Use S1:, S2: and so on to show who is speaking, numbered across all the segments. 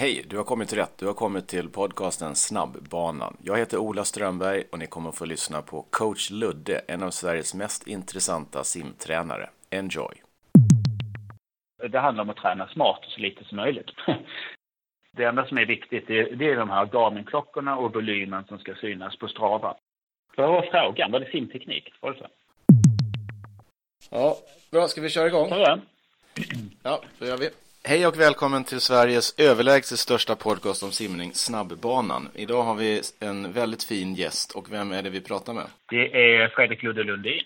S1: Hej, du har kommit till rätt. Du har kommit till podcasten Snabbbanan. Jag heter Ola Strömberg och ni kommer att få lyssna på coach Ludde, en av Sveriges mest intressanta simtränare. Enjoy!
S2: Det handlar om att träna smart så lite som möjligt. Det enda som är viktigt det är de här Garmin-klockorna och volymen som ska synas på Strava. Vad var frågan? Var det simteknik? Var det så?
S1: Ja, bra. Ska vi köra igång?
S2: Ja,
S1: Ja, då gör vi. Hej och välkommen till Sveriges överlägset största podcast om simning, Snabbbanan. Idag har vi en väldigt fin gäst och vem är det vi pratar med?
S2: Det är Fredrik Ludde Lundin.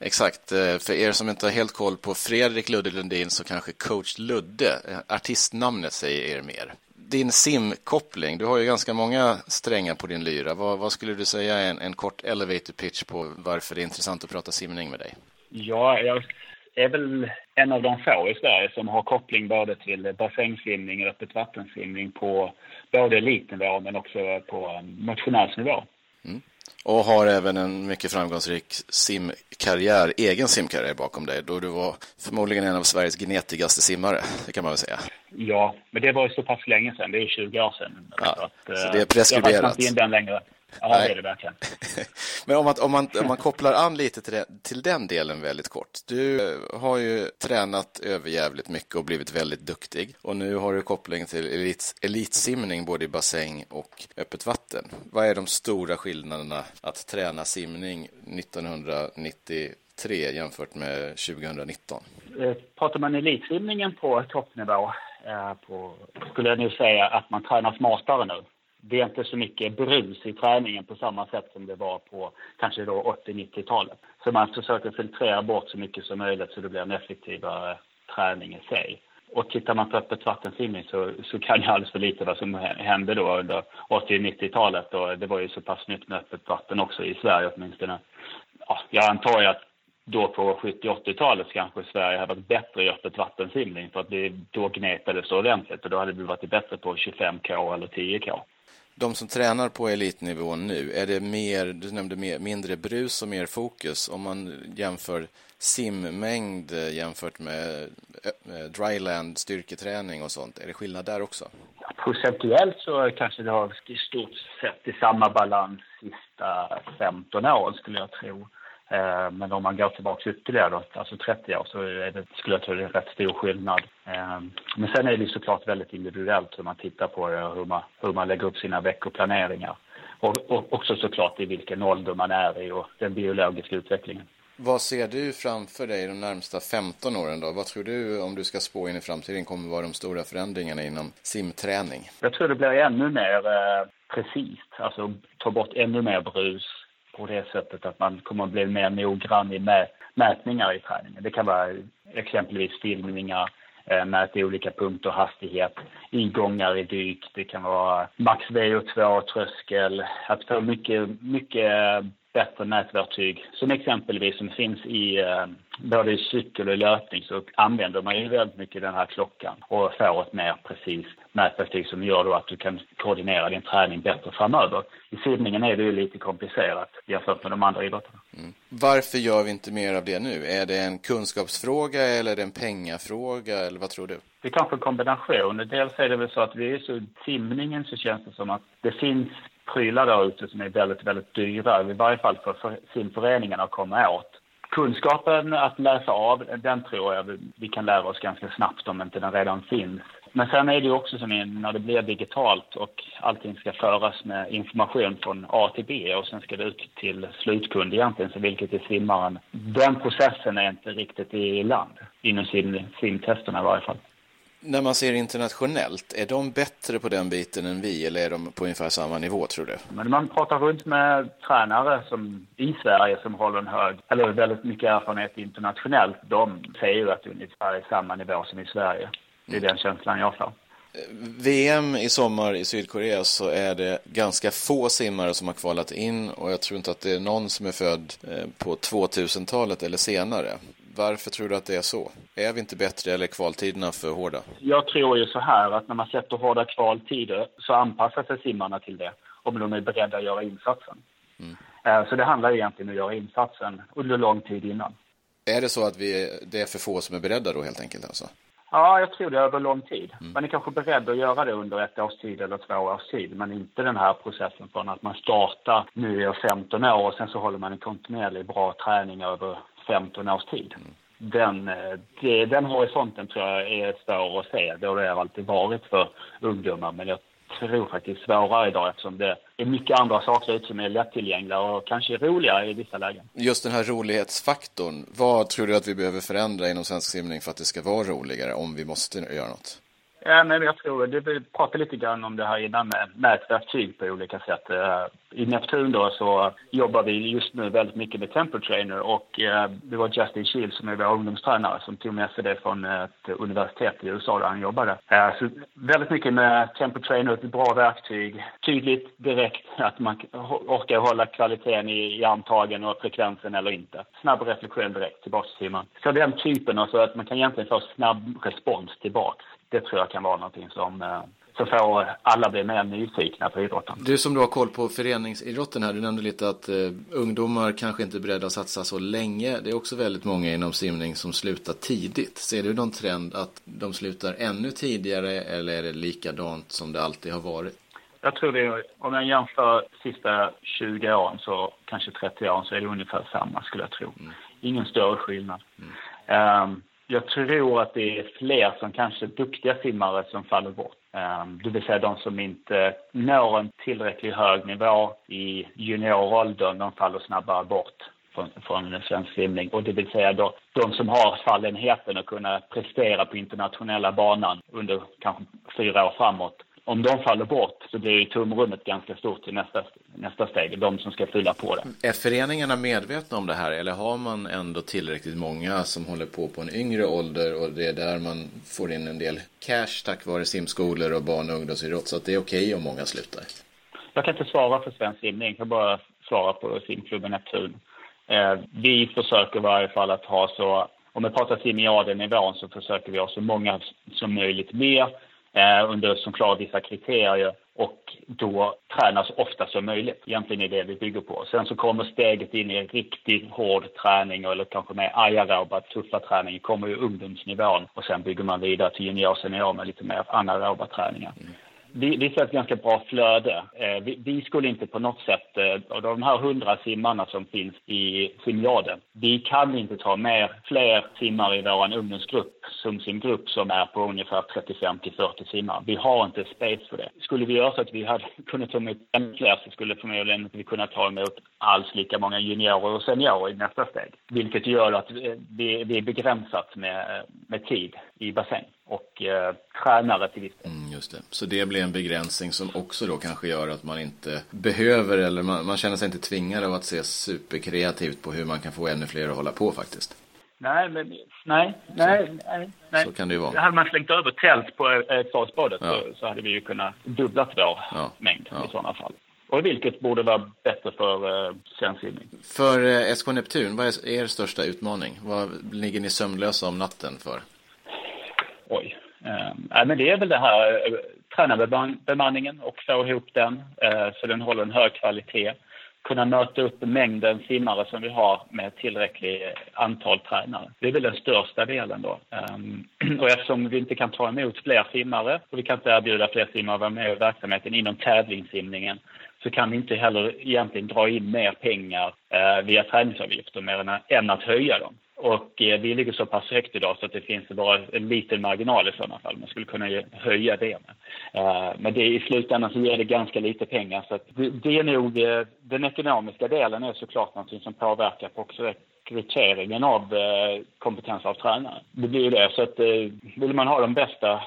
S1: Exakt, eh, för er som inte har helt koll på Fredrik Ludde Lundin så kanske coach Ludde, eh, artistnamnet säger er mer. Din simkoppling, du har ju ganska många strängar på din lyra. Vad, vad skulle du säga är en, en kort elevator pitch på varför det är intressant att prata simning med dig?
S2: Ja, jag är väl en av de få i Sverige som har koppling både till bassängsimning och öppet vattensimning på både elitnivå men också på motionärsnivå.
S1: Och har även en mycket framgångsrik simkarriär, egen simkarriär bakom dig, då du var förmodligen en av Sveriges gnetigaste simmare, det kan man väl säga.
S2: Ja, men det var ju så pass länge sedan, det är 20 år sedan.
S1: Ja,
S2: så, att,
S1: så
S2: eh,
S1: det är preskriberat.
S2: Jag inte in den längre. Ja,
S1: Nej.
S2: det är det verkligen.
S1: Men om man, om, man, om man kopplar an lite till, det, till den delen väldigt kort. Du eh, har ju tränat överjävligt mycket och blivit väldigt duktig. Och nu har du koppling till elit, elitsimning både i bassäng och öppet vatten. Vad är de stora skillnaderna att träna simning 1993 jämfört med 2019?
S2: Eh, Pratar man elitsimningen på toppnivå eh, på, skulle jag nu säga att man tränar smartare nu. Det är inte så mycket brus i träningen på samma sätt som det var på kanske då 80-90-talet. Så man försöker filtrera bort så mycket som möjligt så det blir en effektivare träning i sig. Och tittar man på öppet vattensimning så, så kan jag alldeles för lite vad som hände då under 80-90-talet. Och det var ju så pass nytt med öppet vatten också i Sverige åtminstone. Ja, jag antar ju att då på 70-80-talet kanske Sverige hade varit bättre i öppet vattensimning för att det då gnetades ordentligt och då hade vi varit bättre på 25K eller 10K.
S1: De som tränar på elitnivå nu, är det mer, du nämnde mer, mindre brus och mer fokus om man jämför simmängd eh, jämfört med eh, eh, dryland, styrketräning och sånt? Är det skillnad där också?
S2: Procentuellt så kanske det har i stort sett i samma balans sista 15 åren skulle jag tro. Eh, Men om man går tillbaka ytterligare, då, alltså 30 år, så är det, skulle jag tro det är rätt stor skillnad. Eh, Men sen är det såklart väldigt individuellt hur man tittar på det och hur man, hur man lägger upp sina veckoplaneringar. Och, och också såklart i vilken ålder man är i och den biologiska utvecklingen.
S1: Vad ser du framför dig de närmsta 15 åren då? Vad tror du, om du ska spå in i framtiden, kommer vara de stora förändringarna inom simträning?
S2: Jag tror det blir ännu mer eh, precis, alltså ta bort ännu mer brus på det sättet att man kommer att bli mer noggrann i mä mätningar i träningen. Det kan vara exempelvis filmningar, eh, mäta olika punkter, hastighet, ingångar i dyk, det kan vara max VO2, tröskel, att få mycket, mycket bättre mätverktyg. Som exempelvis som finns i eh, både i cykel och löpning så använder man ju väldigt mycket den här klockan och får ett mer precis mätverktyg som gör då att du kan koordinera din träning bättre framöver. I simningen är det ju lite komplicerat jämfört med de andra idrotterna.
S1: Varför gör vi inte mer av det nu? Är det en kunskapsfråga eller är det en pengafråga eller vad tror du?
S2: Det är kanske en kombination. Dels är det väl så att vi är så, simningen så känns det som att det finns prylar där ute som är väldigt, väldigt dyra, i varje fall för, för simföreningarna att komma åt. Kunskapen att läsa av, den tror jag vi- kan lära oss ganska snabbt om inte den redan finns. Men sen är det ju också som när det blir digitalt och allting ska föras med information från A till B och sen ska det ut till slutkund egentligen, så vilket är simmaren. Den processen är inte riktigt i land, inom sim, simtesterna i varje fall.
S1: När man ser internationellt, är de bättre på den biten än vi eller är de på ungefär samma nivå tror du?
S2: Men man pratar runt med tränare som, i Sverige som håller en hög, eller väldigt mycket erfarenhet internationellt. De säger ju att det är ungefär samma nivå som i Sverige. Det är den känslan jag får.
S1: VM i sommar i Sydkorea så är det ganska få simmare som har kvalat in och jag tror inte att det är någon som är född eh, på 2000-talet eller senare. Varför tror du att det är så? Är vi inte bättre eller är kvaltiderna för hårda?
S2: Jag tror ju så här att när man sätter hårda kvaltider så anpassar sig simmarna till det om de är beredda att göra insatsen. Eh, Så det handlar egentligen om att göra insatsen under lång tid innan.
S1: Är det så att vi, det är för få som är beredda då helt enkelt alltså?
S2: Ja, jag tror det över lång tid. Mm. Man är kanske beredd att göra det under ett års tid eller två års tid, men inte den här processen från att man startar nu är 15 år och sen så håller man en kontinuerlig bra träning över 15 års tid. Mm. Den, eh, det, den horisonten tror jag är svår att se. Det har det alltid varit för ungdomar, men jag tror faktiskt svårare idag eftersom det är mycket andra saker ut som är lättillgängliga och kanske roligare i vissa lägen.
S1: Just den här rolighetsfaktorn, vad tror du att vi behöver förändra inom svensk simning för att det ska vara roligare om vi måste göra något?
S2: Ja, men jag tror du Vi pratade lite grann om det här innan med mätverktyg på olika sätt. Eh, I Neptun då så jobbar vi just nu väldigt mycket med Tempo Trainer och eh, det var Justin Shields som är vår ungdomstränare som tog med sig det från ett universitet i USA där han jobbade. Eh, så väldigt mycket med Tempo Trainer, ett bra verktyg. Tydligt, direkt, att man orkar hålla kvaliteten i, armtagen och frekvensen eller inte. Snabb reflektion direkt tillbaka till timmen. Så den typen, alltså att man kan egentligen få snabb respons tillbaks det tror jag kan vara någonting som eh, så får alla bli mer nyfikna på idrotten.
S1: Du som då har koll på föreningsidrotten här, du nämnde lite att eh, ungdomar kanske inte är beredda att satsa så länge. Det är också väldigt många inom simning som slutar tidigt. Ser du någon trend att de slutar ännu tidigare eller är det likadant som det alltid har varit?
S2: Jag tror det, om jag jämför sista 20 åren, så kanske 30 åren, så är det ungefär samma skulle jag tro. Mm. Ingen större skillnad. Mm. Um, jag tror att det är fler som kanske duktiga simmare som faller bort. Ehm, det vill säga de som inte når en tillräckligt hög nivå i junioråldern, de faller snabbare bort från, från svensk simning. Och det vill säga då, de som har fallenheten att kunna prestera på internationella banan under kanske fyra år framåt om de faller bort så blir ju tomrummet ganska stort till nästa, nästa steg, de som ska fylla på det.
S1: Är föreningarna medvetna om det här eller har man ändå tillräckligt många som håller på på en yngre ålder och det är där man får in en del cash tack vare simskolor och barn och ungdomsidrott så att det är okej okay om många slutar?
S2: Jag kan inte svara för Svensk Simning, jag kan bara svara på simklubben Neptun. Eh, vi försöker i varje fall att ha så, om vi pratar simiaden-nivån så försöker vi ha så många som möjligt med Eh, under, som klarar vissa kriterier och då tränas ofta som möjligt. Egentligen är det vi bygger på. Sen så kommer steget in i en riktigt hård träning eller kanske mer aeroba, tuffa träning, kommer ju ungdomsnivån och sen bygger man vidare till junior senior med lite mer anaeroba träningar. Mm vi, vi ser ett ganska bra flöde. Eh, vi, vi, skulle inte på något sätt, eh, av de här hundra simmarna som finns i simjaden, vi kan inte ta med fler simmare i vår ungdomsgrupp, Sumsimgrupp, som är på ungefär 35 till 40 simmar. Vi har inte space för det. Skulle vi göra så att vi hade kunnat ta emot ännu fler så skulle förmodligen inte vi kunna ta emot alls lika många juniorer och seniorer i nästa steg. Vilket gör att eh, vi, vi är begränsat med, eh, med tid i bassäng och eh, tränare till viss
S1: mm, Just det. Så det blir en begränsning som också då kanske gör att man inte behöver eller man, man känner sig inte tvingad av att se superkreativt på hur man kan få ännu fler att hålla på faktiskt.
S2: Nej, men nej, nej, så, nej, nej.
S1: Så kan det ju vara.
S2: Hade man slängt över tält på Farsbadet ja. så, så hade vi ju kunnat dubblat vår ja. mängd ja. i sådana fall. Och vilket borde vara bättre för eh, svensk simning.
S1: För eh, SK Neptun, vad är er största utmaning? Vad ligger ni sömnlösa om natten för?
S2: Oj. Eh, men det är väl det här eh, tränarbemanningen och få ihop den eh, så den håller en hög kvalitet. Kunna möta upp mängden simmare som vi har med tillräckligt eh, antal tränare. Det är väl den största delen då. Ehm, och eftersom vi inte kan ta emot fler simmare och vi kan inte erbjuda fler simmare att vara med i verksamheten inom tävlingssimningen så kan vi inte heller egentligen dra in mer pengar eh, via träningsavgifter mer än, än att höja dem. Och eh, vi ligger så pass högt idag så att det finns bara en liten marginal i sådana fall. Man skulle kunna höja det med. Men det, i slutändan så ger det ganska lite pengar. Så det, det, är nog, eh, den ekonomiska delen är såklart någonting som påverkar på också rekryteringen av eh, kompetens av tränare. Det blir ju det. Så att vill man ha de bästa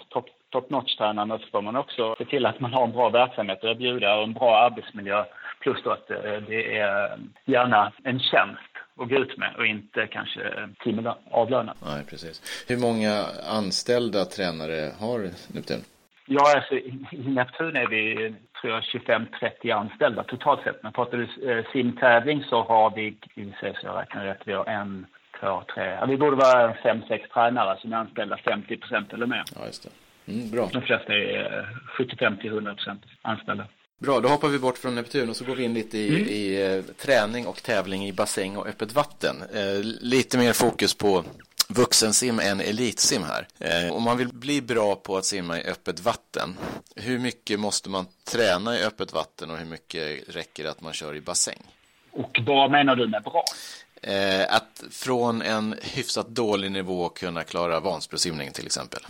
S2: top, notch-tränarna så får man också se till att man har en bra verksamhet att erbjuda och en bra arbetsmiljö. Plus då att det är gärna en tjänst att gå ut med och inte kanske timavlönad.
S1: Nej, precis. Hur många anställda tränare har Neptun?
S2: Ja, alltså, i Neptun är vi tror jag 25-30 anställda totalt sett. Men pratar du eh, simtävling så har vi, vi säga så jag räknar rätt, vi har en, två, tre, ja, vi borde vara fem, sex tränare som är anställda 50 procent eller mer.
S1: Ja, just det. Mm, bra.
S2: De flesta är 75 till 100 procent anställda.
S1: Bra, då hoppar vi bort från Neptun och så går vi in lite i, mm. i eh, träning och tävling i bassäng och öppet vatten. Eh, lite mer fokus på vuxensim än elitsim här. Eh, om man vill bli bra på att simma i öppet vatten, hur mycket måste man träna i öppet vatten och hur mycket räcker det att man kör i bassäng?
S2: Och vad menar du med bra?
S1: Eh, att från en hyfsat dålig nivå kunna klara Vansbrosimning till exempel.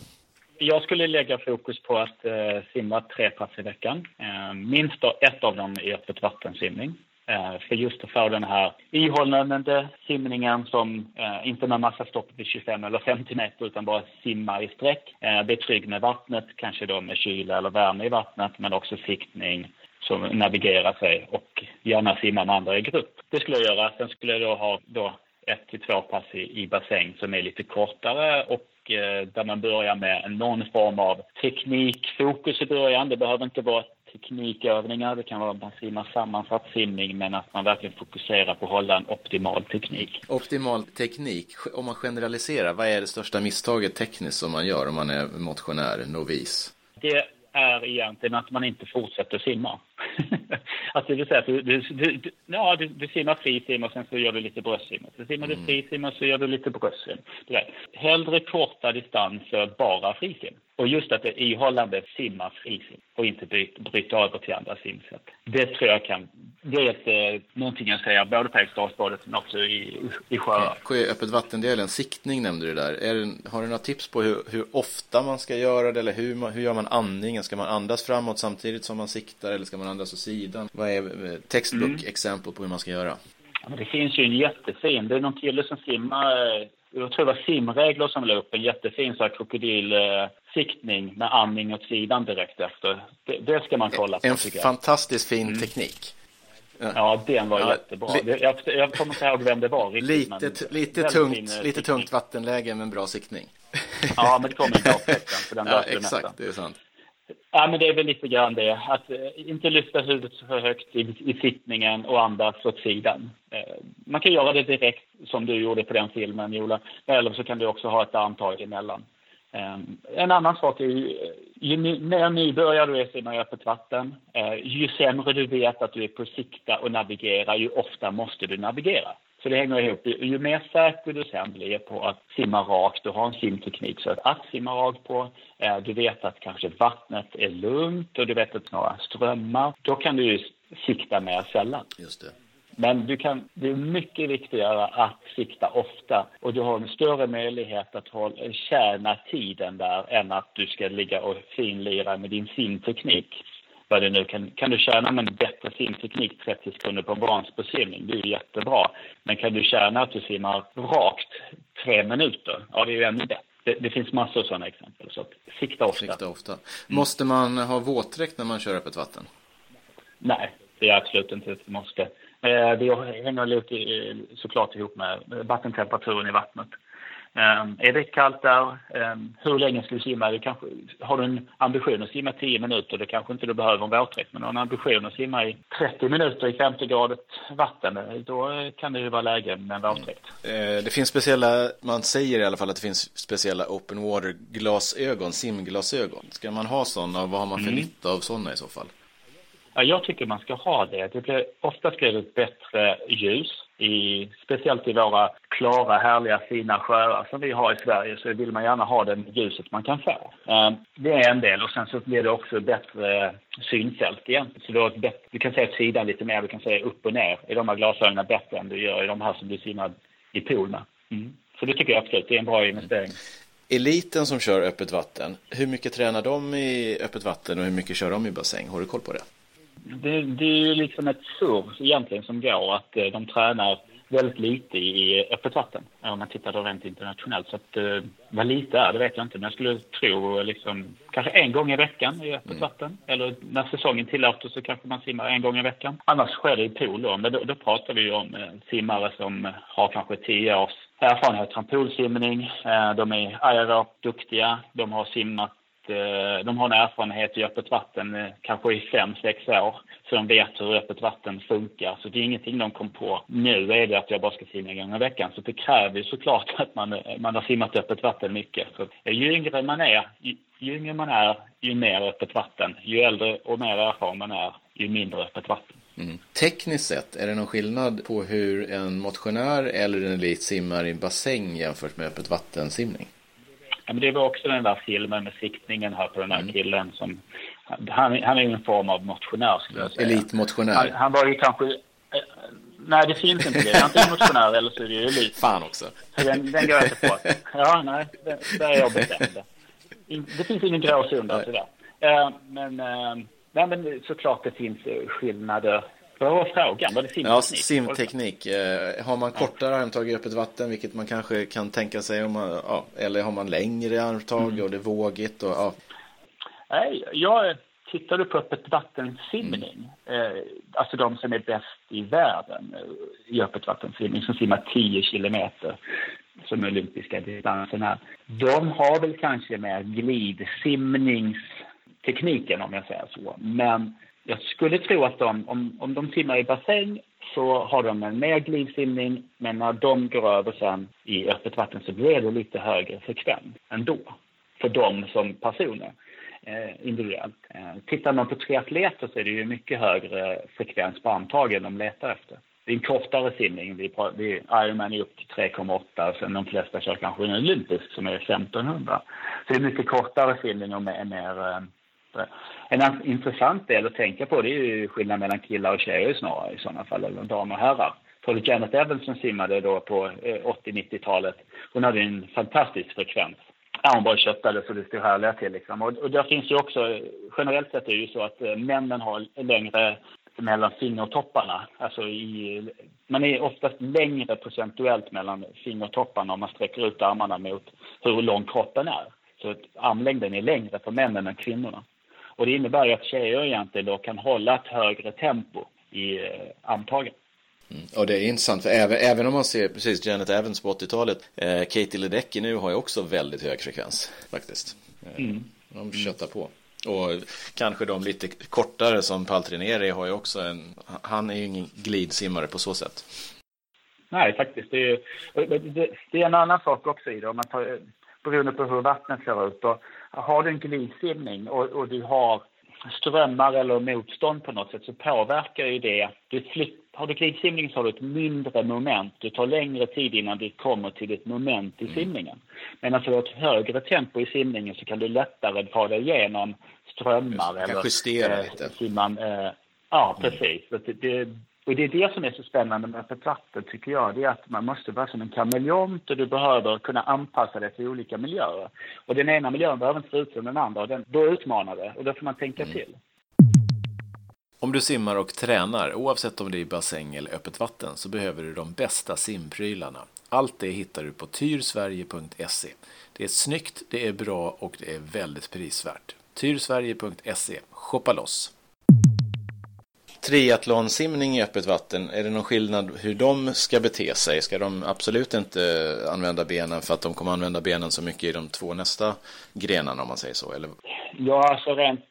S2: Jag skulle lägga fokus på att eh, simma tre pass i veckan. Eh, minst ett av dem i öppet vattensimning. Eh, för just att få den här ihållande simningen som eh, inte med massa stopp vid 25 eller 50 meter utan bara simma i sträck. Eh, bli trygg med vattnet, kanske då med kyla eller värme i vattnet men också siktning som navigerar sig och gärna simma med andra i grupp. Det skulle jag göra. Sen skulle jag då ha då ett till två pass i, i bassäng som är lite kortare och eh, där man börjar med någon form av teknikfokus i början. Det behöver inte vara teknikövningar. Det kan vara att man simmar sammansatt simning men att man verkligen fokuserar på att hålla en optimal teknik.
S1: Optimal teknik, om man generaliserar, vad är det största misstaget tekniskt som man gör om man är motionär, novis?
S2: Det är egentligen att man inte fortsätter simma. alltså det vill säga att du, du, du, ja, du, du simmar frisim och sen så gör du lite bröstsim. Så simmar mm. du frisim och så gör du lite bröstsim. Hellre korta distanser, bara frisim. Och just att det är ihållande simma frisim och inte bryta över till andra simsätt. Det tror jag kan, det är ett, eh, någonting jag säger både på Eriksdalsbadet men också i, i sjöar.
S1: Ja, öppet vattendelen, siktning nämnde du där. Är det, har du några tips på hur, hur ofta man ska göra det eller hur, man, hur gör man andningen? Ska man andas framåt samtidigt som man siktar eller ska man andas åt sidan? Vad är eh, textbook-exempel på hur man ska göra?
S2: Ja, det finns ju en jättefin, det är någon kille som simmar eh, jag tror det var simregler som la upp en jättefin så här krokodilsiktning med andning åt sidan direkt efter. Det, det ska man kolla på.
S1: En fantastiskt fin mm. teknik.
S2: Ja, den var ja, jättebra. Jag, jag kommer inte ihåg vem det var.
S1: Riktigt, lite lite, tungt, eh, lite tungt vattenläge men bra siktning.
S2: Ja, men det kommer inte avtecknan för den
S1: ja, Exakt, det är sant.
S2: Ja, men det är väl lite grann det. Att eh, inte lyfta huvudet så högt i, i sittningen och andas åt sidan. Eh, man kan göra det direkt som du gjorde på den filmen, Jola. Eller så kan du också ha ett armtag emellan. Ehm, en annan sak är ju, eh, ju mer nybörjare du är simma i öppet vatten, ju sämre du vet att du är på sikta och navigera, ju ofta måste du navigera. Så det hänger ihop. Ju mer säker du sen blir på att simma rakt och ha en simteknik så att, att simma rakt på, eh, du vet att kanske vattnet är lugnt och du vet att några strömmar, då kan du ju sikta mer sällan.
S1: Just det.
S2: Men du kan, det är mycket viktigare att sikta ofta och du har en större möjlighet att hålla, tjäna tiden där än att du ska ligga och finlira med din simteknik vad det nu kan, kan du tjäna med en bättre simteknik 30 sekunder på en Vansbrosimning, det är jättebra. Men kan du tjäna att du simmar rakt tre minuter, ja det är ju ännu bättre. Det, det, finns massor av sådana exempel, så sikta ofta.
S1: Sikta ofta. Måste man ha våtdräkt när man kör öppet vatten?
S2: Nej, det är absolut inte ett måste. Eh, det hänger såklart ihop med vattentemperaturen i vattnet. Um, är det kallt där, um, hur länge ska du simma? Du kanske, har du en ambition att simma 10 minuter, då kanske inte du behöver en våtdräkt. Men har du en ambition att simma i 30 minuter i 50 gradigt vatten, då kan det ju vara läge med en våtdräkt.
S1: Mm. det finns speciella, man säger i alla fall att det finns speciella open water-glasögon, simglasögon. Ska man ha sådana vad har man för mm. nytta av sådana i så fall?
S2: Ja, jag tycker man ska ha det. Det blir oftast blir det ett bättre ljus i, speciellt i våra klara, härliga, fina sjöar som vi har i Sverige så vill man gärna ha det ljuset man kan få. Ehm, det är en del och sen så blir det också bättre synfält igen. Så du, bättre, du kan se åt sidan lite mer, du kan se upp och ner i de här glasögonen bättre än du gör i de här som du simmar i pool med. Mm. Så det tycker jag absolut, det är en bra investering.
S1: Eliten som kör öppet vatten, hur mycket tränar de i öppet vatten och hur mycket kör de i bassäng? Har du koll på det?
S2: Det, det är ju liksom ett surr egentligen som går att eh, de tränar väldigt lite i öppet vatten om man tittar då rent internationellt. Så att, eh, vad lite är det vet jag inte, men jag skulle tro liksom, kanske en gång i veckan i öppet mm. vatten. Eller när säsongen tillåter så kanske man simmar en gång i veckan. Annars sker det i pool då, men då, då pratar vi ju om eh, simmare som har kanske tio års erfarenhet från poolsimning. Eh, de är aerobt duktiga, de har simmat Eh, Eh, de har en erfarenhet i öppet vatten eh, kanske i fem, sex år. Så de vet hur öppet vatten funkar. Så det är ingenting de kom på. Nu är det att jag bara ska simma en gång i veckan. Så det kräver ju såklart att man, eh, man har simmat öppet vatten mycket. Så ju yngre man är, ju, ju yngre man är, ju mer öppet vatten. Ju äldre och mer erfaren man är, ju mindre öppet vatten.
S1: Mm. Tekniskt sett, är det någon skillnad på hur en motionär eller en elit simmar i bassäng jämfört med öppet vattensimning?
S2: Ja, men det var också den där filmen med siktningen här på den här mm. killen som han, han är ju en form av motionär skulle jag säga.
S1: Elitmotionär.
S2: Han, han var ju kanske eh, Nej, det finns inte det. Antingen motionär eller så är det elit.
S1: Fan också.
S2: Den, den går jag inte på. Ja, nej, där är jag bestämd. Det finns ingen gråzon där tyvärr. Uh, men, uh, nej, men såklart det finns skillnader. Vad var frågan? Var det simteknik?
S1: Ja, simteknik. Uh, har man kortare armtag i öppet vatten, vilket man kanske kan tänka sig om man, ja, eller har man längre armtag mm. och det är vågigt och ja.
S2: Nej, jag tittar du på öppet vattensimning, mm. eh, alltså de som är bäst i världen eh, i öppet vattensimning, som simmar 10 kilometer som olympiska distansen här, de har väl kanske mer glidsimningstekniken om jag säger så. Men jag skulle tro att de, om, om de simmar i bassäng så har de en mer glidsimning, men när de går över sen i öppet vatten så blir det lite högre frekvens ändå för dem som personer eh, individuellt. Eh, tittar man på triatleter så är det ju mycket högre frekvens på antagen de letar efter. Det är en kortare simning. Vi, vi, Ironman är upp till 3,8 och sen de flesta kör kanske en olympisk som är 1500. Så det är mycket kortare simning och mer, mer eh, Eh, en intressant del att tänka på det är ju skillnaden mellan killar och tjejer snarare i sådana fall, eller damer och herrar. Tar Janet Evans som simmade då på eh, 80-90-talet, hon hade en fantastisk frekvens Ja, hon bara köttade så det stod härliga till. Liksom. Och, och där finns ju också, generellt sett är det ju så att eh, männen har längre mellan fingertopparna. Alltså i, man är oftast längre procentuellt mellan fingertopparna om man sträcker ut armarna mot hur lång kroppen är. Så att armlängden är längre för männen än kvinnorna. Och det innebär att tjejer egentligen då kan hålla ett högre tempo i eh, armtagen.
S1: Mm. Och det är intressant, för även, även om man ser precis Janet Evans på 80-talet, eh, Katie Ledecky nu har ju också väldigt hög frekvens faktiskt. Eh, mm. De köttar på. Och kanske de lite kortare som Paltrineri har ju också en, han är ju ingen glidsimmare på så sätt.
S2: Nej, faktiskt. Det är, det, det är en annan sak också i det, om man tar, beroende på hur vattnet ser ut. Och har du en glidsimning och, och du har strömmar eller motstånd på något sätt så påverkar ju det. Du flytt, har du glidsimning så har du ett mindre moment. Det tar längre tid innan du kommer till ett moment i mm. simningen. Men alltså du har ett högre tempo i simningen så kan du lättare ta dig igenom strömmar.
S1: Du kan justera eh, lite.
S2: Simman, eh, ja, mm. precis. Mm. Det, det, och det är det som är så spännande med vatten tycker jag. Det är att man måste vara som en kameleont och du behöver kunna anpassa dig till olika miljöer. Och den ena miljön behöver inte se ut som den andra och den, då utmanar det och då får man tänka mm. till.
S1: Om du simmar och tränar, oavsett om det är i bassäng eller öppet vatten, så behöver du de bästa simprylarna. Allt det hittar du på tyrsverige.se. Det är snyggt, det är bra och det är väldigt prisvärt. tyrsverige.se. Shoppa loss! Triathlonsimning i öppet vatten, är det någon skillnad hur de ska bete sig? Ska de absolut inte använda benen för att de kommer använda benen så mycket i de två nästa grenarna om man säger så? Eller?
S2: Ja, alltså rent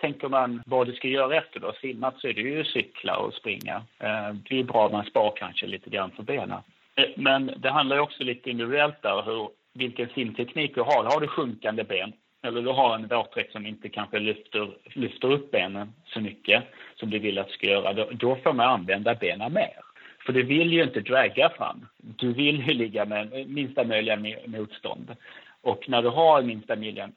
S2: tänker man vad du ska göra efter du har simmat så är det ju cykla och springa. Eh, det är bra att man spar kanske lite grann för benen. Eh, men det handlar ju också lite individuellt där hur, vilken simteknik du har. Har du sjunkande ben eller du har en våtdräkt som inte kanske lyfter, lyfter upp benen så mycket som du vill att du ska göra, då, då får man använda benen mer. För du vill ju inte dragga fram. Du vill ju ligga med minsta möjliga motstånd. Och när du har minsta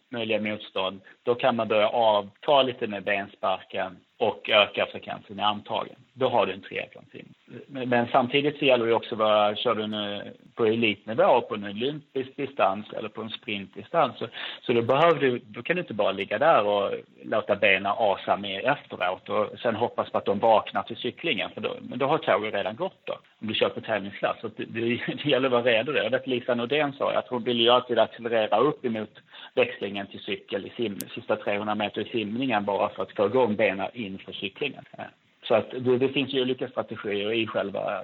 S2: möjliga motstånd, då kan man börja avta lite med bensparken och öka frekvensen i armtagen. Då har du en triathlonsim. Men samtidigt så gäller det också vad kör du nu på elitnivå på en olympisk distans eller på en sprintdistans. Så, så då, behöver du, då kan du inte bara ligga där och låta benen asa mer efteråt och sen hoppas på att de vaknar till cyklingen för då, men då har tåget redan gått då, om du kör på tävlingsklass. Så det, det, det gäller att vara redo där. Jag vet Lisa Nordén sa att hon ville ju alltid accelerera upp emot växlingen till cykel i sim, sista 300 meter i simningen bara för att få igång benen inför cyklingen. Eh, så att det, det finns ju olika strategier i själva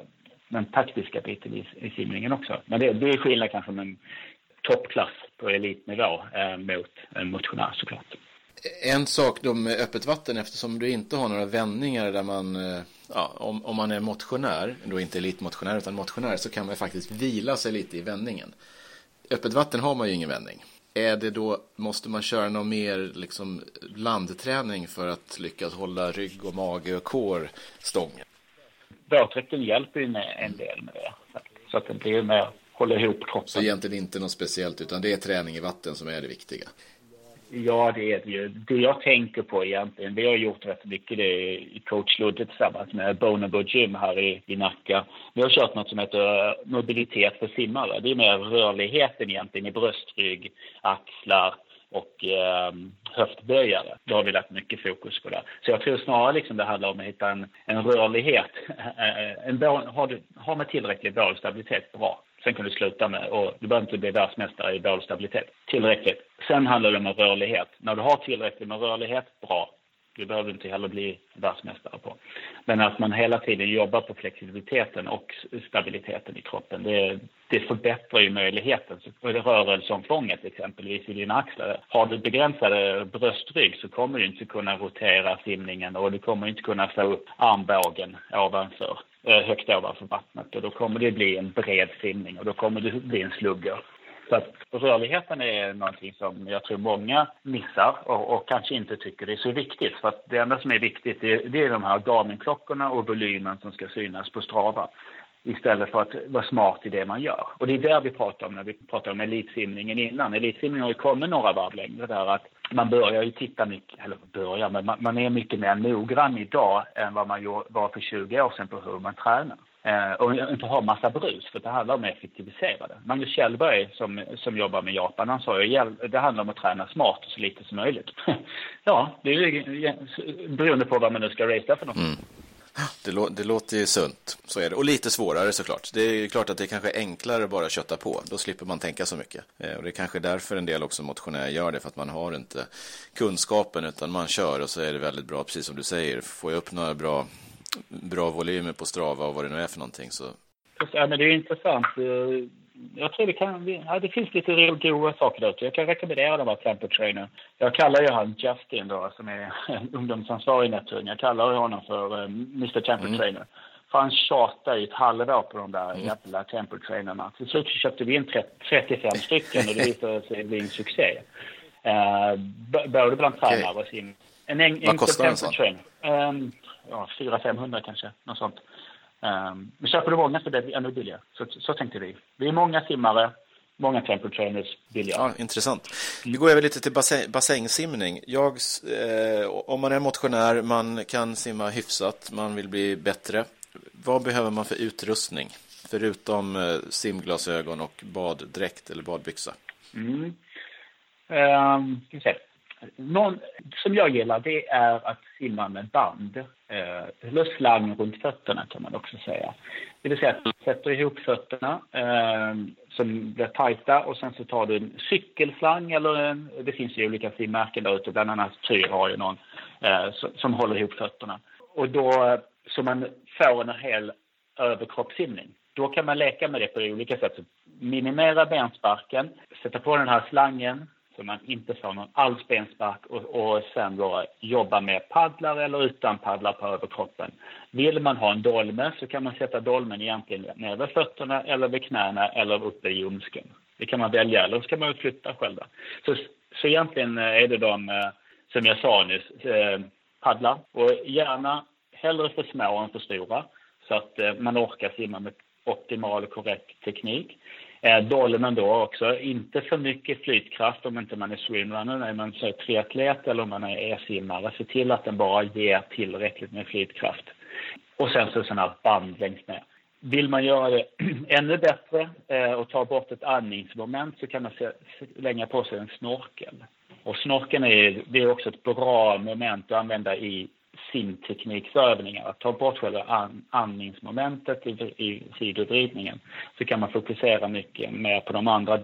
S2: den taktiska biten i, i simningen också. Men det, det är skillnad kanske med en toppklass på elitnivå eh, mot en motionär såklart.
S1: En sak då med öppet vatten eftersom du inte har några vändningar där man, eh, ja, om, om man är motionär, då inte elitmotionär utan motionär, så kan man faktiskt vila sig lite i vändningen. Öppet vatten har man ju ingen vändning. Är det då, måste man köra någon mer liksom, landträning för att lyckas hålla rygg och mage och kår stången?
S2: Våtdräkten hjälper ju en del med det. Så att det blir mer håller ihop kroppen.
S1: Så egentligen inte något speciellt, utan det är träning i vatten som är det viktiga?
S2: Ja, det är det ju. Det jag tänker på egentligen, Det har jag gjort rätt mycket det i coach Ludde tillsammans med Bonobo Gym här i, i Nacka. Vi har kört något som heter eh, mobilitet för simmare. Det är mer rörligheten egentligen i bröstrygg, axlar och eh, höftböjare. Då har vi lagt mycket fokus på det. Så jag tror snarare liksom det handlar om att hitta en, en rörlighet. Eh, eh, en, har, du, har man tillräcklig bålstabilitet, bra. Sen kan du sluta med, och du behöver inte bli världsmästare i bålstabilitet. Tillräckligt. Sen handlar det om rörlighet. När du har tillräckligt med rörlighet, bra. Det behöver inte heller bli världsmästare på. Men att man hela tiden jobbar på flexibiliteten och stabiliteten i kroppen, det, det förbättrar ju möjligheten. Så rörelseomfånget exempelvis i dina axlar. Har du begränsade bröstrygg så kommer du inte kunna rotera simningen och du kommer inte kunna få upp armbågen ovanför eh, högt ovanför vattnet och då kommer det bli en bred simning och då kommer det bli en slugger. Så att rörligheten är någonting som jag tror många missar och, och, kanske inte tycker det är så viktigt. För att det enda som är viktigt det, det är de här Garmin-klockorna och volymen som ska synas på Strava istället för att vara smart i det man gör. Och det är där vi pratar om när vi pratar om elitsimningen innan. Elitsimningen har ju kommit några varv längre där att man börjar ju titta mycket, eller börjar, men man, man är mycket mer noggrann idag än vad man var för 20 år sedan på hur man tränar. Eh, och inte ha massa brus, för det handlar om att effektivisera det. Magnus Kjellberg som, som jobbar med Japan, han sa ju det handlar om att träna smart och så lite som möjligt. ja, det är ju beroende på vad man nu ska racea för något. Mm.
S1: Det, lå det, låter ju sunt, så är det. Och lite svårare såklart. Det är klart att det är kanske är enklare bara att kötta på. Då slipper man tänka så mycket. Eh, och det är kanske därför en del också motionärer gör det, för att man har inte kunskapen utan man kör och så är det väldigt bra, precis som du säger. Får jag upp några bra, bra volymer på Strava och vad det nu är för någonting så...
S2: Ja, men det är intressant jag tror det kan, ja, det finns lite goda saker där. Jag kan rekommendera dem att Temper Trainer. Jag kallar ju han Justin då, som är ungdomsansvarig i Nettung. Jag kallar honom för eh, Mr Temper mm. Trainer. För han tjatade i ett halvår på de där mm. jävla Temper Trainerna. Till slut köpte vi in 35 stycken och det visade sig bli en succé. Uh, både bland tränare och sim.
S1: En Vad kostar en sån?
S2: Um, ja, 400-500 kanske, något sånt. Um, men köper du många så blir det ännu billigare. Så, så tänkte vi. Vi är många simmare, många temple trainers billigare.
S1: Ja, intressant. Vi går över lite till bassäng, bassängsimning. Jag, eh, om man är motionär, man kan simma hyfsat, man vill bli bättre. Vad behöver man för utrustning? Förutom eh, simglasögon och baddräkt eller badbyxa.
S2: Mm. Um, någon, som jag gillar det är att simma med band. Eh, eller slang runt fötterna kan man också säga. Det vill säga att du sätter ihop fötterna eh, som blir tajta och sen så tar du en cykelslang eller en, det finns ju olika simmärken där ute, bland annat Tyr har ju någon eh, som, som håller ihop fötterna. Och då, eh, så man får en hel överkroppssimning. Då kan man leka med det på olika sätt. Så minimera bensparken, sätta på den här slangen, så man inte får någon alls benspark och, och sen då jobba med paddlar eller utan paddlar på överkroppen. Vill man ha en dolme så kan man sätta dolmen egentligen ner vid fötterna eller vid knäna eller uppe i ljumsken. Det kan man välja, eller så kan man flytta själva. Så, så egentligen eh, är det de, eh, som jag sa nyss, eh, paddlar och gärna hellre för små än för stora så att man orkar simma med optimal och korrekt teknik. Eh, dolmen då också, inte för mycket flytkraft om inte man är swimrunner, när man är triatlet eller om man är e-simmare. Se till att den bara ger tillräckligt med flytkraft. Och sen så sådana band längst ner. Vill man göra det ännu bättre eh, och ta bort ett andningsmoment så kan man slänga på sig en snorkel. Och snorkeln är, det är också ett bra moment att använda i simtekniksövningar. Att ta bort själva andningsmomentet i, i sidovridningen så kan man fokusera mycket mer på de andra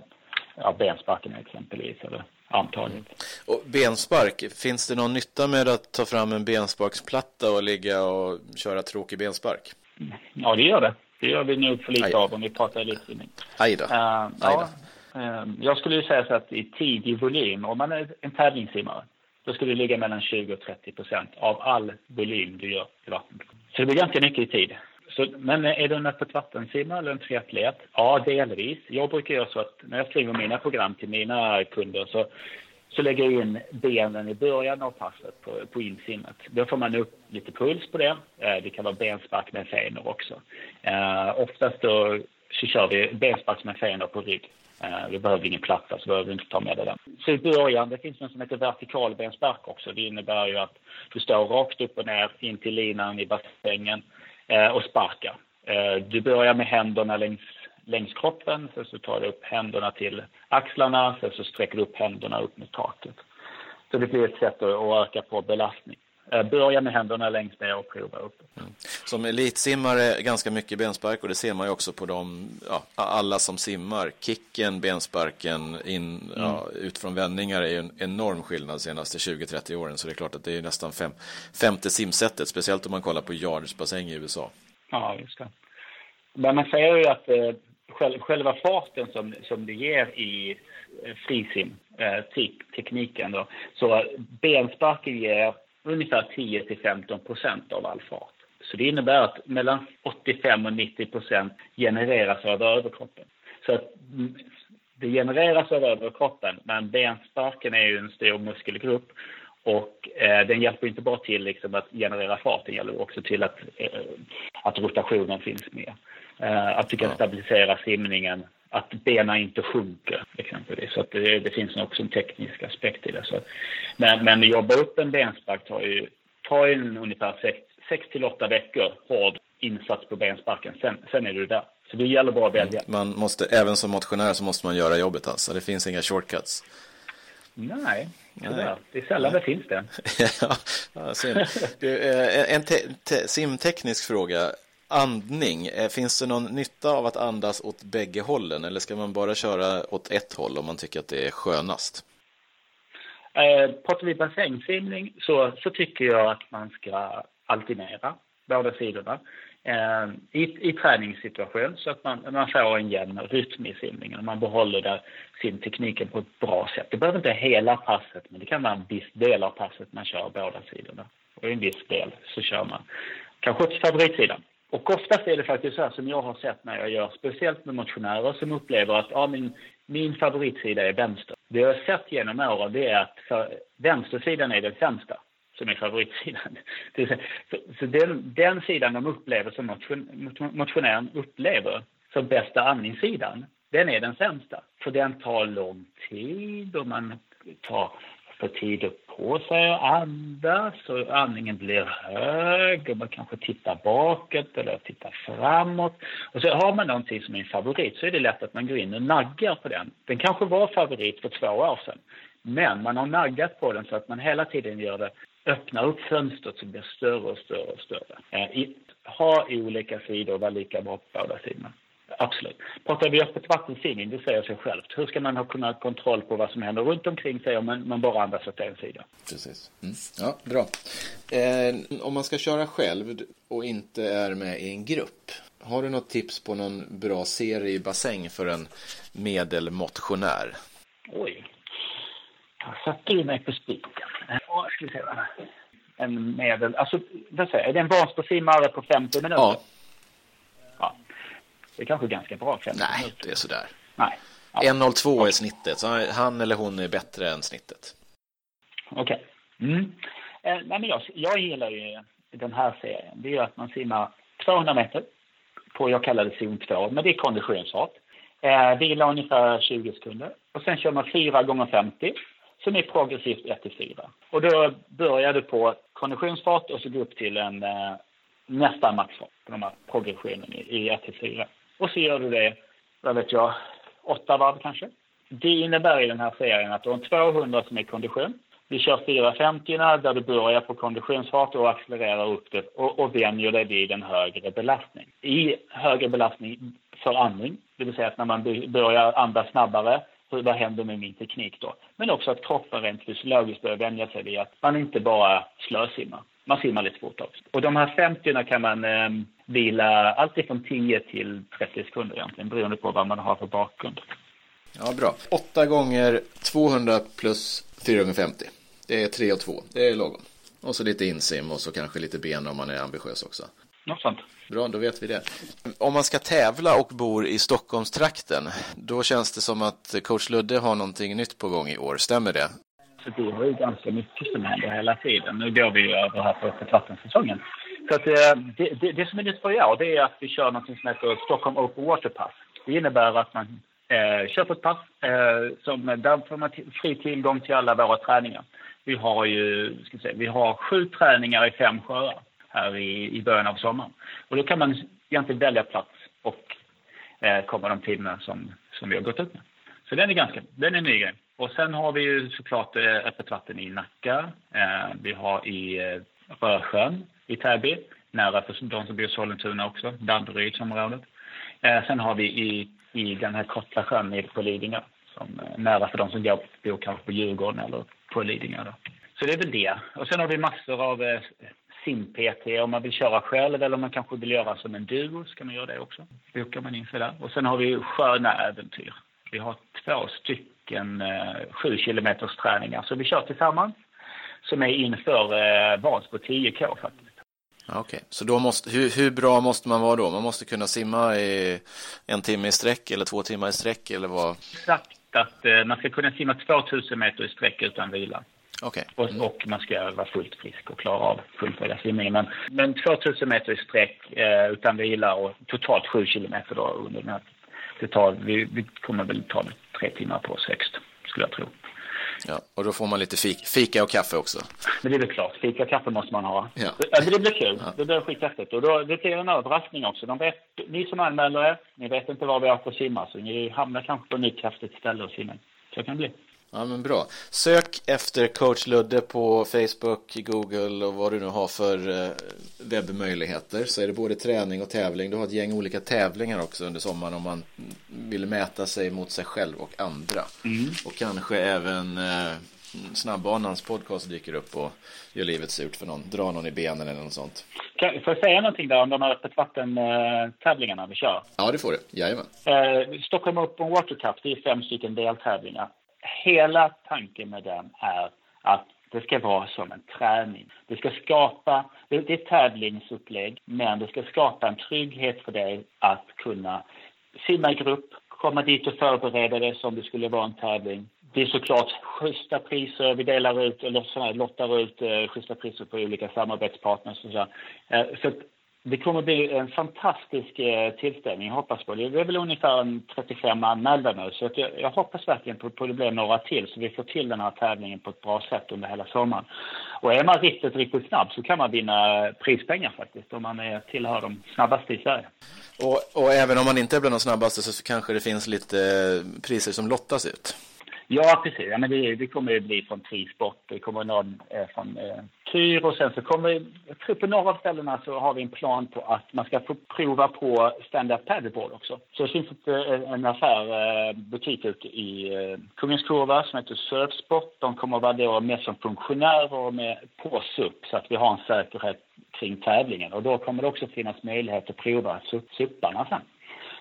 S2: ja, bensparken exempelvis. Eller armtaget.
S1: Och benspark, finns det någon nytta med att ta fram en bensparksplatta och ligga och köra tråkig benspark?
S2: Ja, det gör det. Det gör vi nog för lite av om vi pratar elitsimning.
S1: Aj då. Uh.
S2: Ja, uh, jag skulle ju säga så att i tid, i volym, om man är en tävlingssimmare då ska du ligga mellan 20 och 30 procent av all volym du gör i vattnet. Så det blir ganska mycket i tid. Så, men är du en öppet vattensimmare eller en triatlet? Ja, delvis. Jag brukar göra så att när jag skriver mina program till mina kunder så, så lägger jag in benen i början av passet på, på insimmet. Då får man upp lite puls på det. Eh, det kan vara benspark med fenor också. Eh, oftast då så kör vi benspark med fenor på rygg. Eh, vi behöver ingen platta så behöver vi inte ta med det där. Så i början, det finns något som heter vertikalbenspark också. Det innebär ju att du står rakt upp och ner in till linan i bassängen eh, och sparkar. Eh, du börjar med händerna längs, längs kroppen, sen så tar du upp händerna till axlarna, sen så sträcker du upp händerna upp mot taket. Så det blir ett sätt att öka på belastning. Eh, börja med händerna längst ner och prova upp. Mm.
S1: Som elitsimmare ganska mycket benspark och det ser man ju också på de, ja, alla som simmar. Kicken, bensparken, in, mm. ja, ut från vändningar är ju en enorm skillnad de senaste 20-30 åren. Så det är klart att det är nästan fem, femte simsättet, speciellt om man kollar på Yards bassäng i USA.
S2: Ja, just det. Men man säger ju att eh, själva farten som, som det ger i eh, frisim, eh, tekniken då, så bensparken ger ungefär 10 till 15 procent av all fart. Så det innebär att mellan 85 och 90 procent genereras av överkroppen. Så att det genereras av överkroppen, men bensparken är ju en stor muskelgrupp och eh, den hjälper inte bara till liksom, att generera fart, den hjälper också till att, eh, att rotationen finns med. Eh, att du kan stabilisera simningen att benen inte sjunker exempelvis. Så att det, det, finns också en teknisk aspekt i det. Så, men, men jobba upp en benspark tar ju, tar ju ungefär 6 till 8 veckor hård insats på bensparken. Sen, sen är du där. Så det gäller bara att välja.
S1: Man måste, även som motionär så måste man göra jobbet alltså. Det finns inga shortcuts.
S2: Nej, Nej. Det är sällan Nej. det finns det.
S1: ja. Du, eh, en te te simteknisk fråga andning, eh, finns det någon nytta av att andas åt bägge hållen eller ska man bara köra åt ett håll om man tycker att det är skönast?
S2: Eh, pratar vi bassängsimning så, så tycker jag att man ska alternera båda sidorna eh, i, i träningssituation så att man, man får en jämn rytm i simningen och man behåller där simtekniken på ett bra sätt. Det behöver inte hela passet men det kan vara en viss del av passet man kör båda sidorna och i en viss del så kör man kanske åt favoritsidan. Och oftast är det faktiskt så här som jag har sett när jag gör, speciellt med motionärer som upplever att ja, min, min favoritsida är vänster. Det jag har sett genom åren det är att för, vänstersidan är den sämsta som är favoritsidan. Så, så den, den sidan de upplever som motion, motionären upplever som bästa andningssidan, den är den sämsta. För den tar lång tid och man tar för tid på sig och andas och andningen blir hög och man kanske tittar bakåt eller tittar framåt. Och så har man någonting som är en favorit så är det lätt att man går in och naggar på den. Den kanske var favorit för två år sedan men man har naggat på den så att man hela tiden gör det, öppnar upp fönstret så det blir större och större och större. Eh, ha olika sidor och vara lika bra på båda sidorna. Absolut. Pratar vi öppet vattensimning, det säger sig självt. Hur ska man ha kunnat kontroll på vad som händer runt omkring sig om man, man bara andas åt en sida?
S1: Precis. Mm. Ja, bra. Eh, om man ska köra själv och inte är med i en grupp, har du något tips på någon bra serie i bassäng för en medelmotionär?
S2: Oj. Jag satte du mig på spiken. En medel... Alltså, vad säger jag? Är det en vansportsimmare på 50 minuter?
S1: Ja.
S2: Det är kanske ganska bra.
S1: Nej, det är sådär.
S2: Nej.
S1: Ja. 1.02 är snittet, så han eller hon är bättre än snittet.
S2: Okej. Okay. Mm. Eh, nej, jag, jag gillar ju den här serien. Det är att man simmar 200 meter på, jag kallar det zon 2, men det är konditionsfart. Eh, vila ungefär 20 sekunder och sen kör man 4 gånger 50 som är progressivt 1 till 4. Och då börjar du på konditionsfart och så går upp till en eh, nästan maxfart på de här progressionen i, i 1 till 4. Och så gör du det, vad vet jag, åtta varv kanske. Det innebär i den här serien att du har 200 som är kondition. Vi kör 450 där du börjar på konditionsfart och accelererar upp det och, och vänjer dig vid en högre belastning. I högre belastning för andning, det vill säga att när man börjar andas snabbare, vad händer med min teknik då? Men också att kroppen rent fysiologiskt börjar vänja sig vid att man inte bara slösimmar man simmar lite fort också. Och de här 50 kan man eh, vila alltifrån 10 till 30 sekunder egentligen, beroende på vad man har för bakgrund.
S1: Ja, bra. 8 gånger 200 plus 450. Det är 3 och 2. Det är lagom. Och så lite insim och så kanske lite ben om man är ambitiös också.
S2: något sånt.
S1: Bra, då vet vi det. Om man ska tävla och bor i Stockholmstrakten, då känns det som att coach Ludde har någonting nytt på gång i år. Stämmer det?
S2: Så det har ju ganska mycket som händer hela tiden. Nu går vi ju över här på öppet vattensäsongen. Så att, eh, det, det, det, som är nytt för i år det är att vi kör något som heter Stockholm Open Water Pass. Det innebär att man eh, köper ett pass eh, som, där får man fri tillgång till alla våra träningar. Vi har ju, ska säga, vi har sju träningar i fem sjöar här i, i början av sommaren. Och då kan man egentligen välja plats och eh, komma de tiderna som, som vi har gått ut med. Så den är ganska, den är en ny grej. Och sen har vi ju såklart eh, öppet vatten i Nacka. Eh, vi har i eh, Rörsjön i Täby, nära för de som bor i Sollentuna också, Danderydsområdet. Eh, sen har vi i, i den här Korta sjön på Lidingö, som är nära för de som bor kanske på Djurgården eller på Lidingö. Då. Så det är väl det. Och sen har vi massor av sim-PT om man vill köra själv eller om man kanske vill göra som en duo så kan man göra det också. Bokar man in sig där. Och sen har vi sköna äventyr. Vi har två stycken eh, sju kilometers träningar så vi kör tillsammans som är inför eh, Vansbro 10K faktiskt.
S1: Okej, okay. så då måste, hur, hur, bra måste man vara då? Man måste kunna simma i en timme i sträck eller två timmar i sträck eller vad?
S2: Exakt, att eh, man ska kunna simma 2000 meter i sträck utan vila.
S1: Okay.
S2: Mm. Och, och, man ska vara fullt frisk och klara av fullfölja simningen. Men, men 2000 meter i sträck eh, utan vila och totalt 7 kilometer då under den här. Det tar, vi, vi kommer väl ta tre timmar på oss högst, skulle jag tro.
S1: Ja, och då får man lite fika, fika och kaffe också.
S2: Men det är väl klart, fika och kaffe måste man ha. Ja. Det, det blir kul, ja. det blir skithäftigt. Och då, det blir en överraskning också. De vet, ni som anmäler er, ni vet inte var vi på att simma, så ni hamnar kanske på ett nytt häftigt ställe och simma. Så kan det bli.
S1: Ja, men bra. Sök efter coach Ludde på Facebook, Google och vad du nu har för eh, webbmöjligheter. Så är det både träning och tävling. Du har ett gäng olika tävlingar också under sommaren om man vill mäta sig mot sig själv och andra. Mm. Och kanske även eh, Snabbbanans podcast dyker upp och gör livet surt för någon, drar någon i benen eller något sånt.
S2: Kan, får jag säga någonting där om de här öppet vatten-tävlingarna vi kör?
S1: Ja, det får du. Jajamän.
S2: Eh, Stockholm Open Water Cup, det är fem stycken deltävlingar hela tanken med den är att det ska vara som en träning. Det ska skapa, det är ett tävlingsupplägg, men det ska skapa en trygghet för dig att kunna simma i grupp, komma dit och förbereda det som det skulle vara en tävling. Det är såklart schyssta priser. Vi delar ut, eller lottar ut eh, schyssta priser på olika samarbetspartners. Och så, eh, så det kommer bli en fantastisk eh, tillställning, jag hoppas på det. Det är väl ungefär 35 anmälda nu, så jag, jag, hoppas verkligen på, på det blir några till, så vi får till den här tävlingen på ett bra sätt under hela sommaren. Och är man riktigt, riktigt snabb så kan man vinna prispengar faktiskt, om man är, tillhör de snabbaste i Sverige.
S1: Och, och även om man inte blir de snabbaste så kanske det finns lite eh, priser som lottas ut?
S2: Ja, precis. Ja, men det, det kommer att bli från Trisport, det kommer någon eh, från Tyr och sen så kommer, jag tror på några av ställena så har vi en plan på att man ska få prova på stand-up paddleboard också. Så det finns ett, eh, en affär, eh, butik ute i eh, Kungens Kurva som heter Surfsport. De kommer att vara då med som funktionärer och med på SUP så att vi har en säkerhet kring tävlingen. Och då kommer det också finnas möjlighet att prova SUParna sen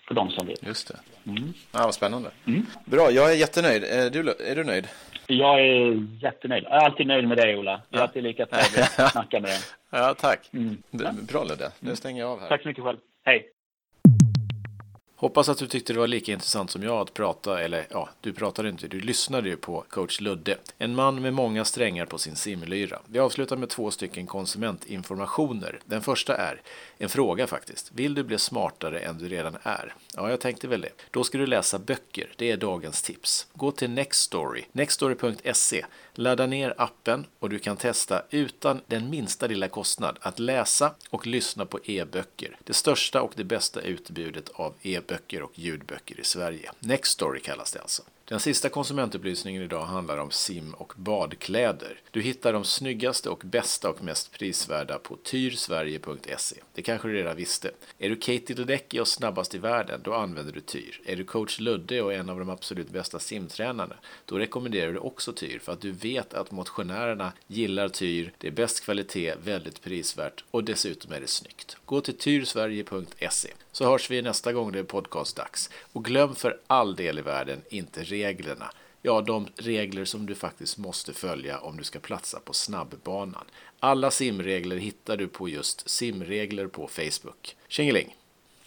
S2: för de som vill.
S1: Just det. Mm. Ja, vad spännande. Mm. Bra, jag är jättenöjd. Är du, är du nöjd?
S2: Jag är jättenöjd. Jag är alltid nöjd med dig, Ola. Det är alltid lika trevligt att snacka med dig.
S1: Ja, tack. Mm. Bra, Ludde. Nu stänger jag av här.
S2: Tack så mycket själv. Hej.
S1: Hoppas att du tyckte det var lika intressant som jag att prata, eller ja, du pratade inte, du lyssnade ju på coach Ludde. En man med många strängar på sin simlyra. Vi avslutar med två stycken konsumentinformationer. Den första är en fråga faktiskt. Vill du bli smartare än du redan är? Ja, jag tänkte väl det. Då ska du läsa böcker. Det är dagens tips. Gå till Nextory, nextory.se. Ladda ner appen och du kan testa utan den minsta lilla kostnad att läsa och lyssna på e-böcker. Det största och det bästa utbudet av e-böcker och ljudböcker i Sverige. Nextory kallas det alltså. Den sista konsumentupplysningen idag handlar om sim och badkläder. Du hittar de snyggaste och bästa och mest prisvärda på tyrsverige.se. Det kanske du redan visste. Är du Katie Ledecky och snabbast i världen, då använder du Tyr. Är du coach Ludde och en av de absolut bästa simtränarna, då rekommenderar du också Tyr för att du vet att motionärerna gillar Tyr. Det är bäst kvalitet, väldigt prisvärt och dessutom är det snyggt. Gå till tyrsverige.se så hörs vi nästa gång det är podcastdags. Och glöm för all del i världen inte reglerna. ja, de regler som du faktiskt måste följa om du ska platsa på snabbbanan. Alla simregler hittar du på just simregler på Facebook. Tjingeling!